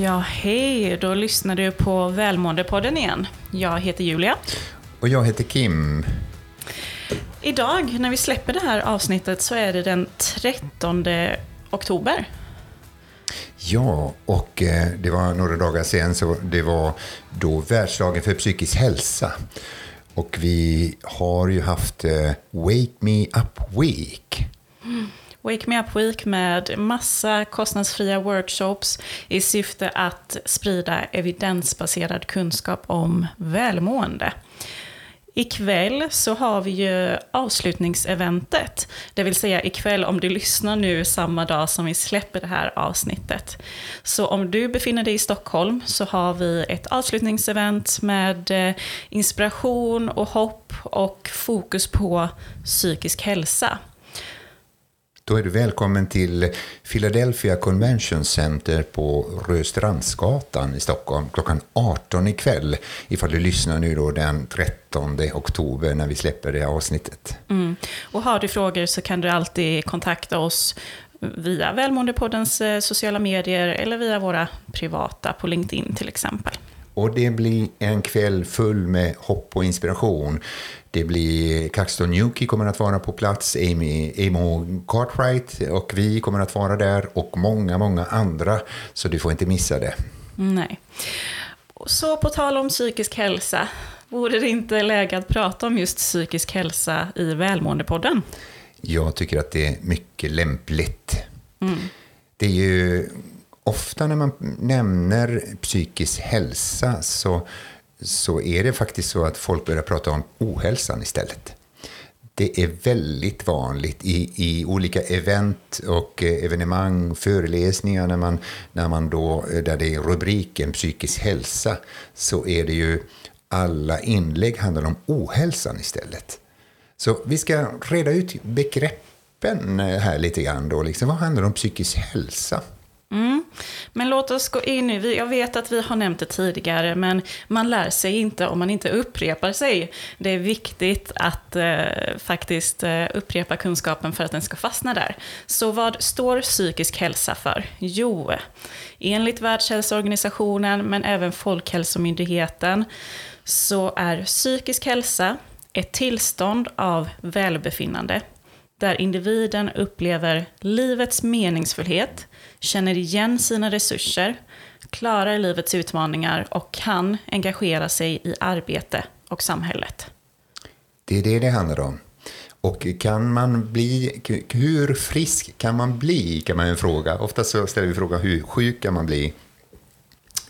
Ja, hej! Då lyssnar du på Välmåendepodden igen. Jag heter Julia. Och jag heter Kim. Idag när vi släpper det här avsnittet så är det den 13 oktober. Ja, och eh, det var några dagar sedan så det var då världsdagen för psykisk hälsa. Och vi har ju haft eh, Wake Me Up Week. Wake Me Up Week med massa kostnadsfria workshops i syfte att sprida evidensbaserad kunskap om välmående. Ikväll så har vi ju avslutningseventet. Det vill säga ikväll om du lyssnar nu samma dag som vi släpper det här avsnittet. Så om du befinner dig i Stockholm så har vi ett avslutningsevent med eh, inspiration och hopp och fokus på psykisk hälsa. Då är du välkommen till Philadelphia Convention Center på Röstrandsgatan i Stockholm klockan 18 ikväll. Ifall du lyssnar nu då den 13 oktober när vi släpper det här avsnittet. Mm. Och har du frågor så kan du alltid kontakta oss via Välmåendepoddens eh, sociala medier eller via våra privata på LinkedIn till exempel. Och det blir en kväll full med hopp och inspiration. Det blir Caxton Newkey kommer att vara på plats, Amy, Amo Cartwright och vi kommer att vara där och många, många andra. Så du får inte missa det. Nej. Så på tal om psykisk hälsa, vore det inte läge att prata om just psykisk hälsa i Välmåendepodden? Jag tycker att det är mycket lämpligt. Mm. Det är ju ofta när man nämner psykisk hälsa så, så är det faktiskt så att folk börjar prata om ohälsan istället. Det är väldigt vanligt i, i olika event och eh, evenemang, föreläsningar, när man, när man då, eh, där det är rubriken psykisk hälsa, så är det ju alla inlägg handlar om ohälsan istället. Så vi ska reda ut begreppen eh, här lite grann. Då, liksom. Vad handlar om psykisk hälsa? Mm. Men låt oss gå in i, jag vet att vi har nämnt det tidigare, men man lär sig inte om man inte upprepar sig. Det är viktigt att eh, faktiskt eh, upprepa kunskapen för att den ska fastna där. Så vad står psykisk hälsa för? Jo, enligt Världshälsoorganisationen, men även Folkhälsomyndigheten, så är psykisk hälsa ett tillstånd av välbefinnande där individen upplever livets meningsfullhet, känner igen sina resurser, klarar livets utmaningar och kan engagera sig i arbete och samhället. Det är det det handlar om. Och kan man bli, hur frisk kan man bli, kan man fråga. Ofta så ställer vi frågan hur sjuk kan man bli?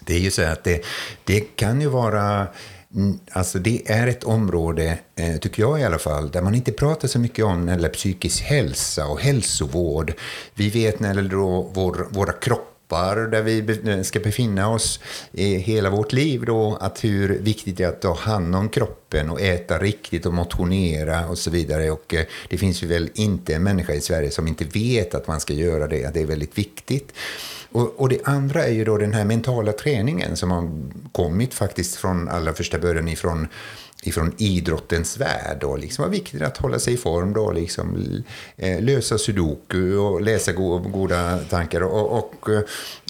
Det är ju så att det, det kan ju vara Mm, alltså det är ett område, eh, tycker jag i alla fall, där man inte pratar så mycket om när det psykisk hälsa och hälsovård. Vi vet när det då vår, våra kroppar där vi eh, ska befinna oss i hela vårt liv då, att hur viktigt det är att ta hand om kroppen och äta riktigt och motionera och så vidare. Och eh, det finns ju väl inte en människa i Sverige som inte vet att man ska göra det, att det är väldigt viktigt. Och, och, det andra är ju då den här mentala träningen som har kommit faktiskt från allra första början ifrån ifrån idrottens värld. Då, liksom. Det var viktigt att hålla sig i form, då, liksom, eh, lösa sudoku och läsa go goda tankar och, och,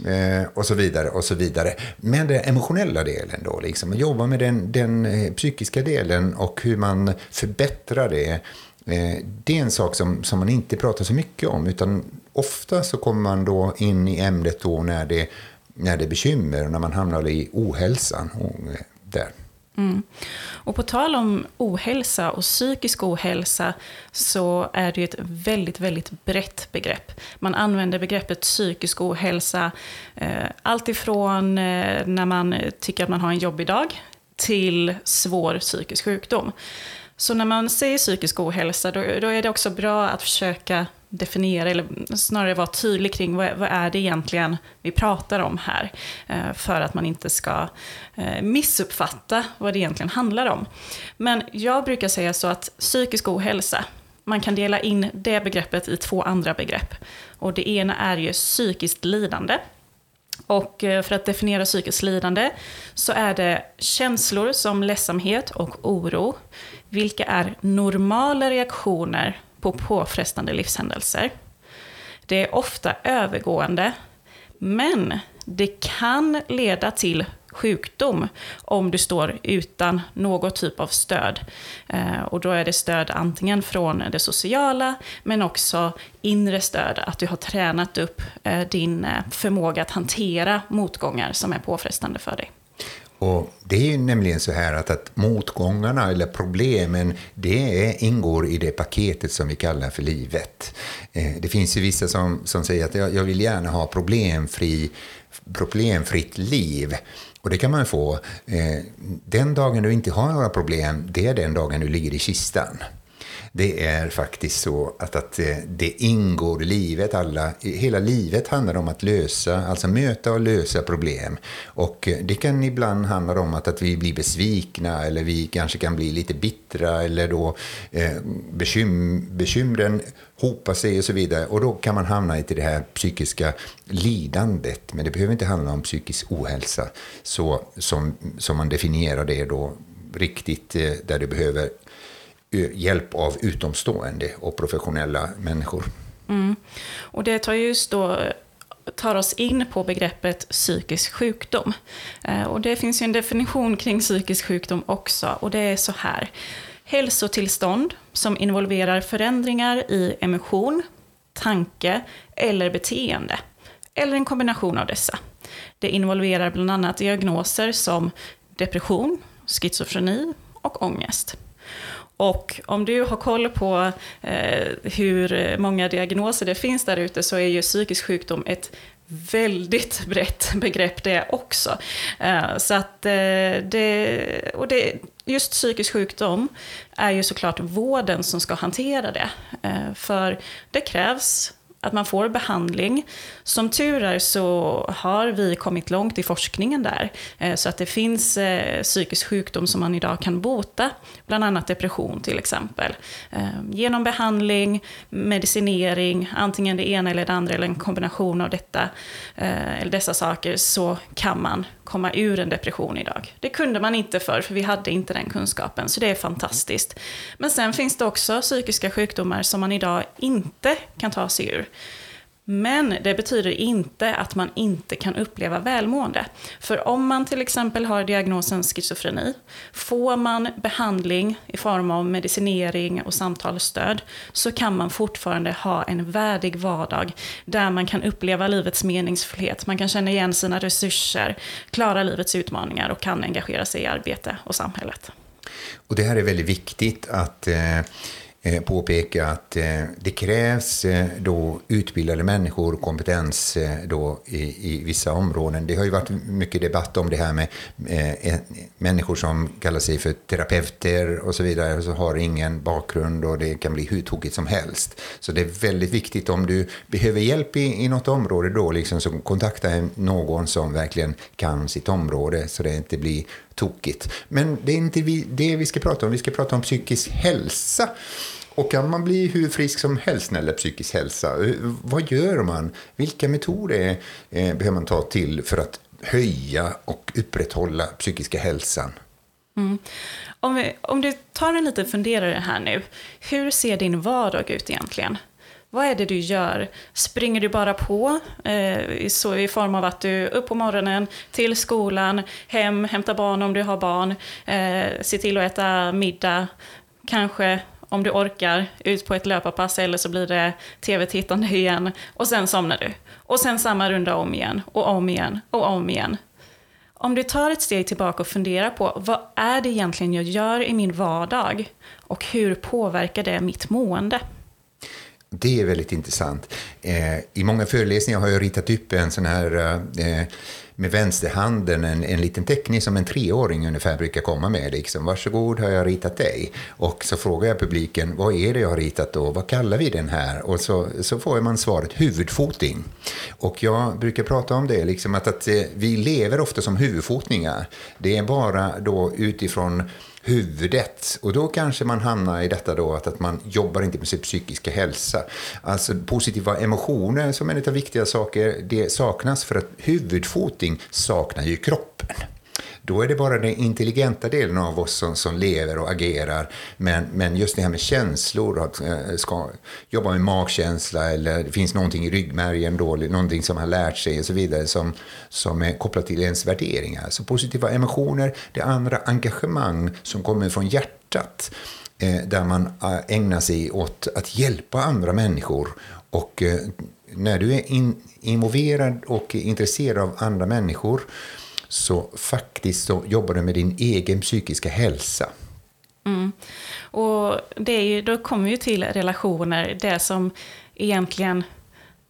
eh, och så vidare. och så vidare. Men den emotionella delen, då, liksom, jobba med den, den eh, psykiska delen och hur man förbättrar det. Eh, det är en sak som, som man inte pratar så mycket om, utan ofta så kommer man då in i ämnet då när det, när det är bekymmer, och när man hamnar i ohälsan. Och, eh, där. Mm. Och på tal om ohälsa och psykisk ohälsa så är det ett väldigt, väldigt brett begrepp. Man använder begreppet psykisk ohälsa eh, alltifrån eh, när man tycker att man har en jobbig dag till svår psykisk sjukdom. Så när man säger psykisk ohälsa då, då är det också bra att försöka definiera, eller snarare vara tydlig kring vad, vad, är det egentligen vi pratar om här. Eh, för att man inte ska eh, missuppfatta vad det egentligen handlar om. Men jag brukar säga så att psykisk ohälsa, man kan dela in det begreppet i två andra begrepp. Och det ena är ju psykiskt lidande. Och eh, för att definiera psykiskt lidande så är det känslor som ledsamhet och oro, vilka är normala reaktioner på påfrestande livshändelser. Det är ofta övergående, men det kan leda till sjukdom om du står utan någon typ av stöd. Eh, och då är det stöd antingen från det sociala, men också inre stöd, att du har tränat upp eh, din eh, förmåga att hantera motgångar som är påfrestande för dig. Och Det är ju nämligen så här att, att motgångarna eller problemen, det är, ingår i det paketet som vi kallar för livet. Eh, det finns ju vissa som, som säger att jag, jag vill gärna ha problemfri, problemfritt liv. Och det kan man få. Eh, den dagen du inte har några problem, det är den dagen du ligger i kistan det är faktiskt så att, att eh, det ingår i livet. Alla, hela livet handlar om att lösa, alltså möta och lösa problem. Och eh, det kan ibland handla om att, att vi blir besvikna eller vi kanske kan bli lite bittra eller då eh, bekym, bekymren hopar sig och så vidare. Och då kan man hamna i det här psykiska lidandet. Men det behöver inte handla om psykisk ohälsa så, som, som man definierar det då riktigt, eh, där du behöver Eh, hjälp av utomstående och professionella människor. Mm. Och det tar just då tar oss in på begreppet psykisk sjukdom. Eh, och det finns ju en definition kring psykisk sjukdom också, och det är så här. Hälsotillstånd som involverar förändringar i emotion, tanke eller beteende, eller en kombination av dessa. Det involverar bland annat diagnoser som depression, schizofreni och ångest. Och om du har koll på eh, hur många diagnoser det finns där ute så är ju psykisk sjukdom ett väldigt brett begrepp det också. Eh, så att eh, det, och det, just psykisk sjukdom är ju såklart vården som ska hantera det. Eh, för det krävs att man får behandling. Som tur är så har vi kommit långt i forskningen där. Eh, så att det finns eh, psykisk sjukdom som man idag kan bota, bland annat depression till exempel. Eh, genom behandling, medicinering, antingen det ena eller det andra eller en kombination av detta, eller dessa saker, så kan man komma ur en depression idag. Det kunde man inte förr, för vi hade inte den kunskapen, så det är fantastiskt. Men sen finns det också psykiska sjukdomar som man idag inte kan ta sig ur. Men det betyder inte att man inte kan uppleva välmående. För om man till exempel har diagnosen schizofreni, får man behandling i form av medicinering och samtalsstöd, så kan man fortfarande ha en värdig vardag där man kan uppleva livets meningsfullhet, man kan känna igen sina resurser, klara livets utmaningar och kan engagera sig i arbete och samhället. Och det här är väldigt viktigt att eh Eh, påpeka att eh, det krävs eh, då utbildade människor, kompetens då i, i vissa områden. Det har ju varit mycket debatt om det här med människor som kallar sig för terapeuter och så vidare och så har ingen bakgrund och det kan bli hur tokigt som helst. Så det är väldigt viktigt om du behöver hjälp i, i något område då liksom så kontakta någon som verkligen kan sitt område så det inte blir tokigt. Men det är inte det vi ska prata om. Vi ska prata om psykisk hälsa. Och kan man bli hur frisk som helst när det gäller psykisk hälsa? Vad gör man? Vilka metoder eh, behöver man ta till för att höja och upprätthålla psykiska hälsan? Mm. Om, vi, om du tar en liten funderare här nu. Hur ser din vardag ut egentligen? Vad är det du gör? Springer du bara på eh, så i form av att du upp på morgonen, till skolan, hem, hämtar barn om du har barn, eh, se till att äta middag, kanske om du orkar, ut på ett löparpass eller så blir det tv-tittande igen och sen somnar du. Och sen samma runda om igen och om igen och om igen. Om du tar ett steg tillbaka och funderar på vad är det egentligen jag gör i min vardag och hur påverkar det mitt mående? Det är väldigt intressant. Eh, I många föreläsningar har jag ritat upp en sån här eh, eh med vänsterhanden en, en liten teckning som en treåring ungefär brukar komma med. Liksom, Varsågod, har jag ritat dig? Och så frågar jag publiken, vad är det jag har ritat då? Vad kallar vi den här? Och så, så får man svaret huvudfoting. Och jag brukar prata om det, liksom att, att eh, vi lever ofta som huvudfotningar. Det är bara då utifrån huvudet. Och då kanske man hamnar i detta då att, att man jobbar inte med sin psykiska hälsa. Alltså positiva emotioner som en av viktiga saker, det saknas för att huvudfoting saknar ju kroppen. Då är det bara den intelligenta delen av oss som, som lever och agerar. Men, men just det här med känslor, att eh, ska jobba med magkänsla eller det finns någonting i ryggmärgen då, någonting som har lärt sig och så vidare som, som är kopplat till ens värderingar. Så positiva emotioner, det andra engagemang som kommer från hjärtat eh, där man eh, ägnar sig åt att hjälpa andra människor och eh, när du är in, involverad och intresserad av andra människor så faktiskt så jobbar du med din egen psykiska hälsa. Mm. Och det är ju, då kommer vi till relationer, det som egentligen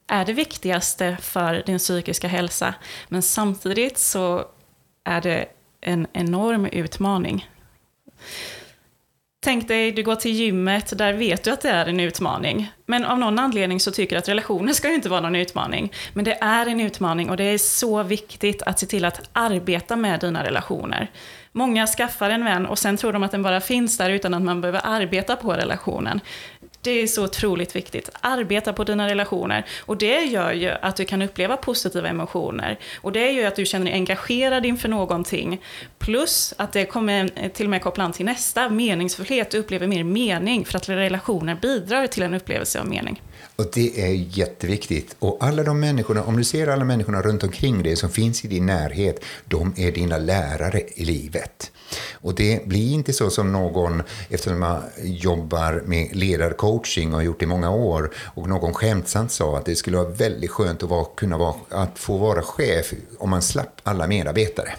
är det viktigaste för din psykiska hälsa. Men samtidigt så är det en enorm utmaning. Tänk dig, du går till gymmet, där vet du att det är en utmaning. Men av någon anledning så tycker du att relationer ska ju inte vara någon utmaning. Men det är en utmaning och det är så viktigt att se till att arbeta med dina relationer. Många skaffar en vän och sen tror de att den bara finns där utan att man behöver arbeta på relationen. Det är så otroligt viktigt. Arbeta på dina relationer. Och det gör ju att du kan uppleva positiva emotioner. Och det gör ju att du känner dig engagerad inför någonting. Plus att det kommer till och med koppla an till nästa, meningsfullhet. Du upplever mer mening för att relationer bidrar till en upplevelse av mening. Och det är jätteviktigt. Och alla de människorna, om du ser alla människorna runt omkring dig som finns i din närhet, de är dina lärare i livet. Och det blir inte så som någon, eftersom man jobbar med coaching och har gjort det i många år, och någon skämtsamt sa att det skulle vara väldigt skönt att, vara, kunna vara, att få vara chef om man slapp alla medarbetare.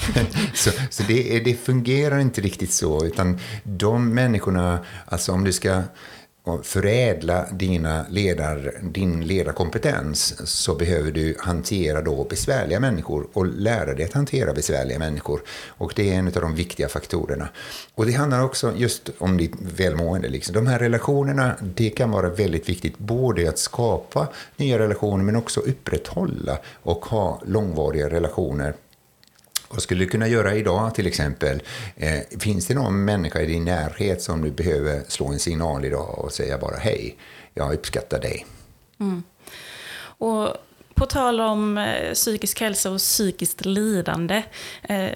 så så det, det fungerar inte riktigt så, utan de människorna, alltså om du ska och förädla dina ledar, din ledarkompetens så behöver du hantera då besvärliga människor och lära dig att hantera besvärliga människor. Och det är en av de viktiga faktorerna. Och det handlar också just om ditt välmående. Liksom. De här relationerna, det kan vara väldigt viktigt både att skapa nya relationer men också upprätthålla och ha långvariga relationer vad skulle du kunna göra idag till exempel? Eh, finns det någon människa i din närhet som du behöver slå en signal idag och säga bara hej, jag uppskattar dig? Mm. Och på tal om eh, psykisk hälsa och psykiskt lidande. Eh,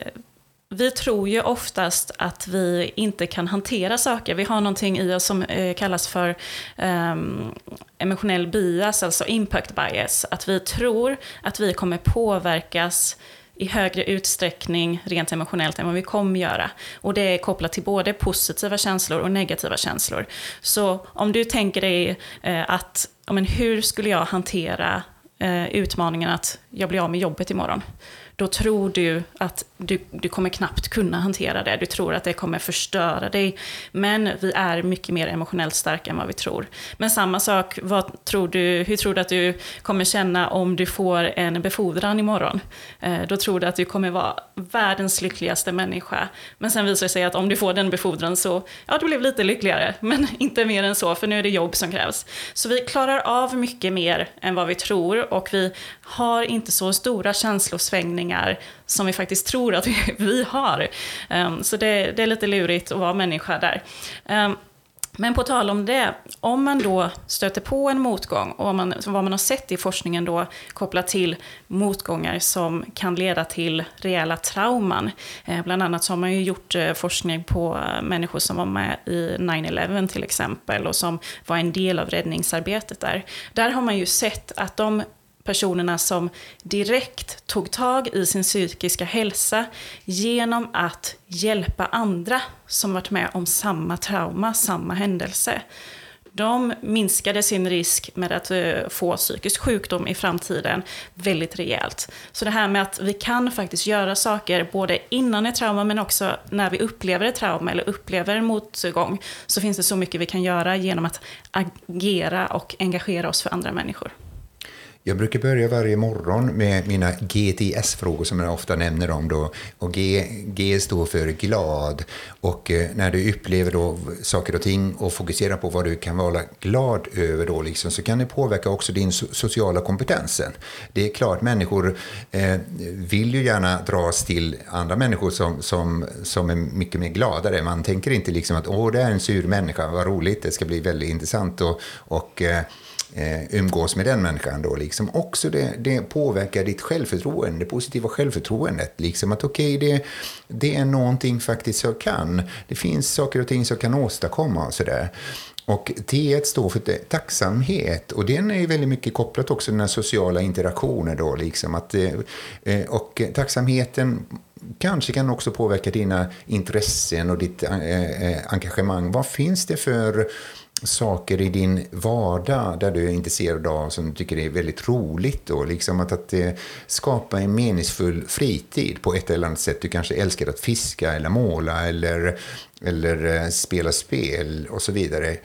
vi tror ju oftast att vi inte kan hantera saker. Vi har någonting i oss som eh, kallas för um, emotionell bias, alltså impact bias. Att vi tror att vi kommer påverkas i högre utsträckning rent emotionellt än vad vi kommer göra. Och det är kopplat till både positiva känslor och negativa känslor. Så om du tänker dig eh, att, men hur skulle jag hantera eh, utmaningen att jag blir av med jobbet imorgon? då tror du att du, du kommer knappt kunna hantera det. Du tror att det kommer förstöra dig. Men vi är mycket mer emotionellt starka än vad vi tror. Men samma sak, vad tror du, hur tror du att du kommer känna om du får en befordran imorgon? Eh, då tror du att du kommer vara världens lyckligaste människa. Men sen visar det sig att om du får den befordran så, ja du blev lite lyckligare. Men inte mer än så, för nu är det jobb som krävs. Så vi klarar av mycket mer än vad vi tror och vi har inte inte så stora känslosvängningar som vi faktiskt tror att vi, har. Ehm, så det, det, är lite lurigt att vara människa där. Ehm, men på tal om det, om man då stöter på en motgång och vad man, vad man har sett i forskningen då kopplat till motgångar som kan leda till rejäla trauman. Eh, bland annat så har man ju gjort eh, forskning på eh, människor som var med i 9-11 till exempel och som var en del av räddningsarbetet där. Där har man ju sett att de personerna som direkt tog tag i sin psykiska hälsa genom att hjälpa andra som varit med om samma trauma, samma händelse. De minskade sin risk med att eh, få psykisk sjukdom i framtiden väldigt rejält. Så det här med att vi kan faktiskt göra saker både innan ett trauma men också när vi upplever ett trauma eller upplever en motgång så finns det så mycket vi kan göra genom att agera och engagera oss för andra människor. Jag brukar börja varje morgon med mina GTS-frågor som jag ofta nämner om. Då. Och G, G står för glad. Och eh, när du upplever då saker och ting och fokuserar på vad du kan vara glad över då liksom, så kan det påverka också din so sociala kompetensen. Det är klart, människor eh, vill ju gärna dras till andra människor som, som, som är mycket mer gladare. Man tänker inte liksom att åh, det är en sur människa, vad roligt, det ska bli väldigt intressant. Och, och eh, eh, umgås med den människan då. Liksom. Också det, det påverkar ditt självförtroende, det positiva självförtroendet. Liksom att okej, okay, det, det är någonting faktiskt jag kan. Det finns saker och ting som jag kan åstadkomma och sådär. Och T1 står för tacksamhet och den är väldigt mycket kopplat också till den sociala interaktionen. Då, liksom att, eh, eh, och tacksamheten kanske kan också påverka dina intressen och ditt eh, eh engagemang. Vad finns det för saker i din vardag där du är intresserad av som du tycker är väldigt roligt. Då, liksom att, att eh, skapa en meningsfull fritid på ett eller annat sätt. Du kanske älskar att fiska eller måla eller, eller eh, spela spel och så vidare.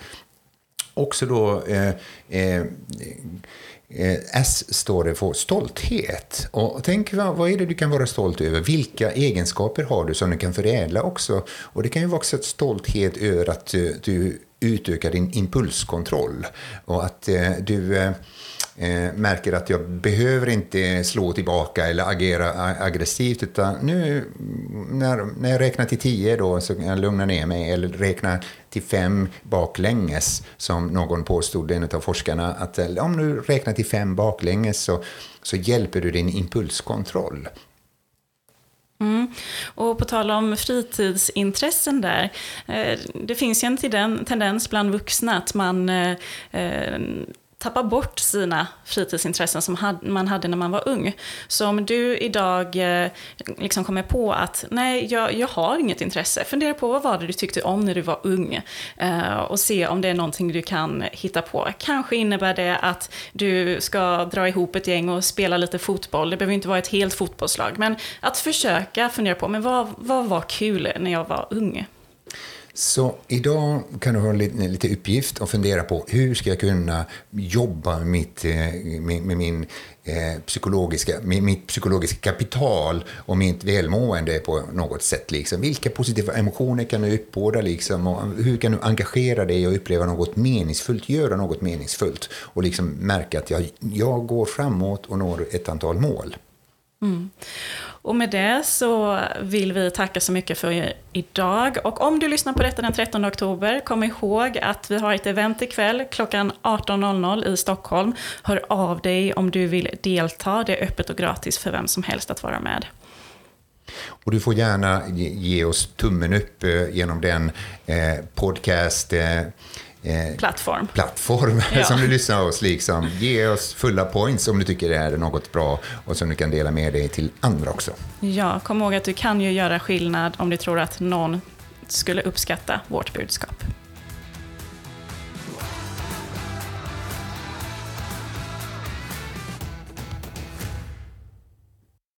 Också då eh, eh, eh S står det för stolthet. Och tänk vad, vad är det du kan vara stolt över? Vilka egenskaper har du som du kan förädla också? Och det kan ju vara också stolthet över att eh, du, du utöka din impulskontroll och att eh, du eh, eh, märker att jag behöver inte slå tillbaka eller agera aggressivt utan nu mm, när, när jag räknar till tio då så kan jag lugna ner mig eller räkna till fem baklänges som någon påstod, en av forskarna, att eh, om du räknar till fem baklänges så, så hjälper du din impulskontroll. Mm. Och på tal om fritidsintressen där, eh, det finns ju en tendens bland vuxna att man eh, eh, tappa bort sina fritidsintressen som man hade när man var ung. Så om du idag eh, liksom kommer på att nej, jag, jag har inget intresse, fundera på vad var det du tyckte om när du var ung eh, och se om det är någonting du kan hitta på. Kanske innebär det att du ska dra ihop ett gäng och spela lite fotboll. Det behöver inte vara ett helt fotbollslag, men att försöka fundera på men vad, vad var kul när jag var ung. Så idag kan du ha lite, lite uppgift och fundera på hur ska jag kunna jobba med, mitt, eh, med, med min eh, psykologiska, med mitt psykologiska kapital och mitt välmående på något sätt. Liksom. Vilka positiva emotioner kan du uppbåda? Liksom, och hur kan du engagera dig och uppleva något meningsfullt, göra något meningsfullt och liksom märka att jag, jag går framåt och når ett antal mål. Mm. Och med det så vill vi tacka så mycket för idag. Och om du lyssnar på detta den 13 oktober, kom ihåg att vi har ett event ikväll klockan 18.00 i Stockholm. Hör av dig om du vill delta. Det är öppet och gratis för vem som helst att vara med. Och du får gärna ge oss tummen upp eh, genom den eh, podcast eh, eh, plattform, plattform ja. som du lyssnar oss. Liksom. Ge oss fulla points om du tycker det är något bra och som du kan dela med dig till andra också. Ja, kom ihåg att du kan ju göra skillnad om du tror att någon skulle uppskatta vårt budskap.